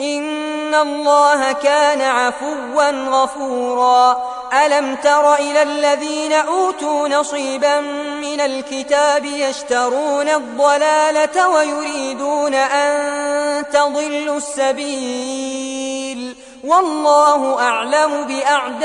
إن الله كان عفوا غفورا. ألم تر إلى الذين أوتوا نصيبا من الكتاب يشترون الضلالة ويريدون أن تضلوا السبيل. والله أعلم بأعدائكم.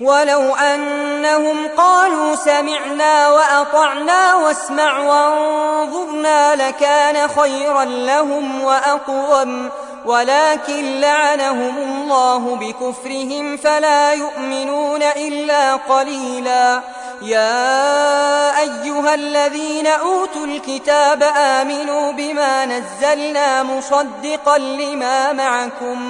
ولو أنهم قالوا سمعنا وأطعنا واسمع وانظرنا لكان خيرا لهم وأقوم ولكن لعنهم الله بكفرهم فلا يؤمنون إلا قليلا. يا أيها الذين أوتوا الكتاب آمنوا بما نزلنا مصدقا لما معكم.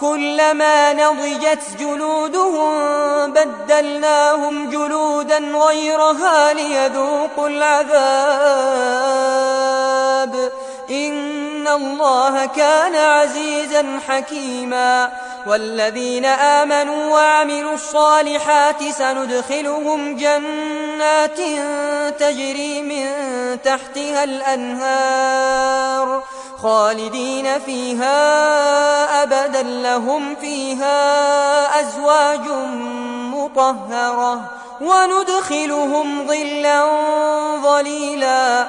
كلما نضجت جلودهم بدلناهم جلودا غيرها ليذوقوا العذاب. إن الله كان عزيزا حكيما. والذين آمنوا وعملوا الصالحات سندخلهم جنات تجري من تحتها الأنهار. خالدين فيها أبدا لهم فيها أزواج مطهرة. وندخلهم ظلا ظليلا.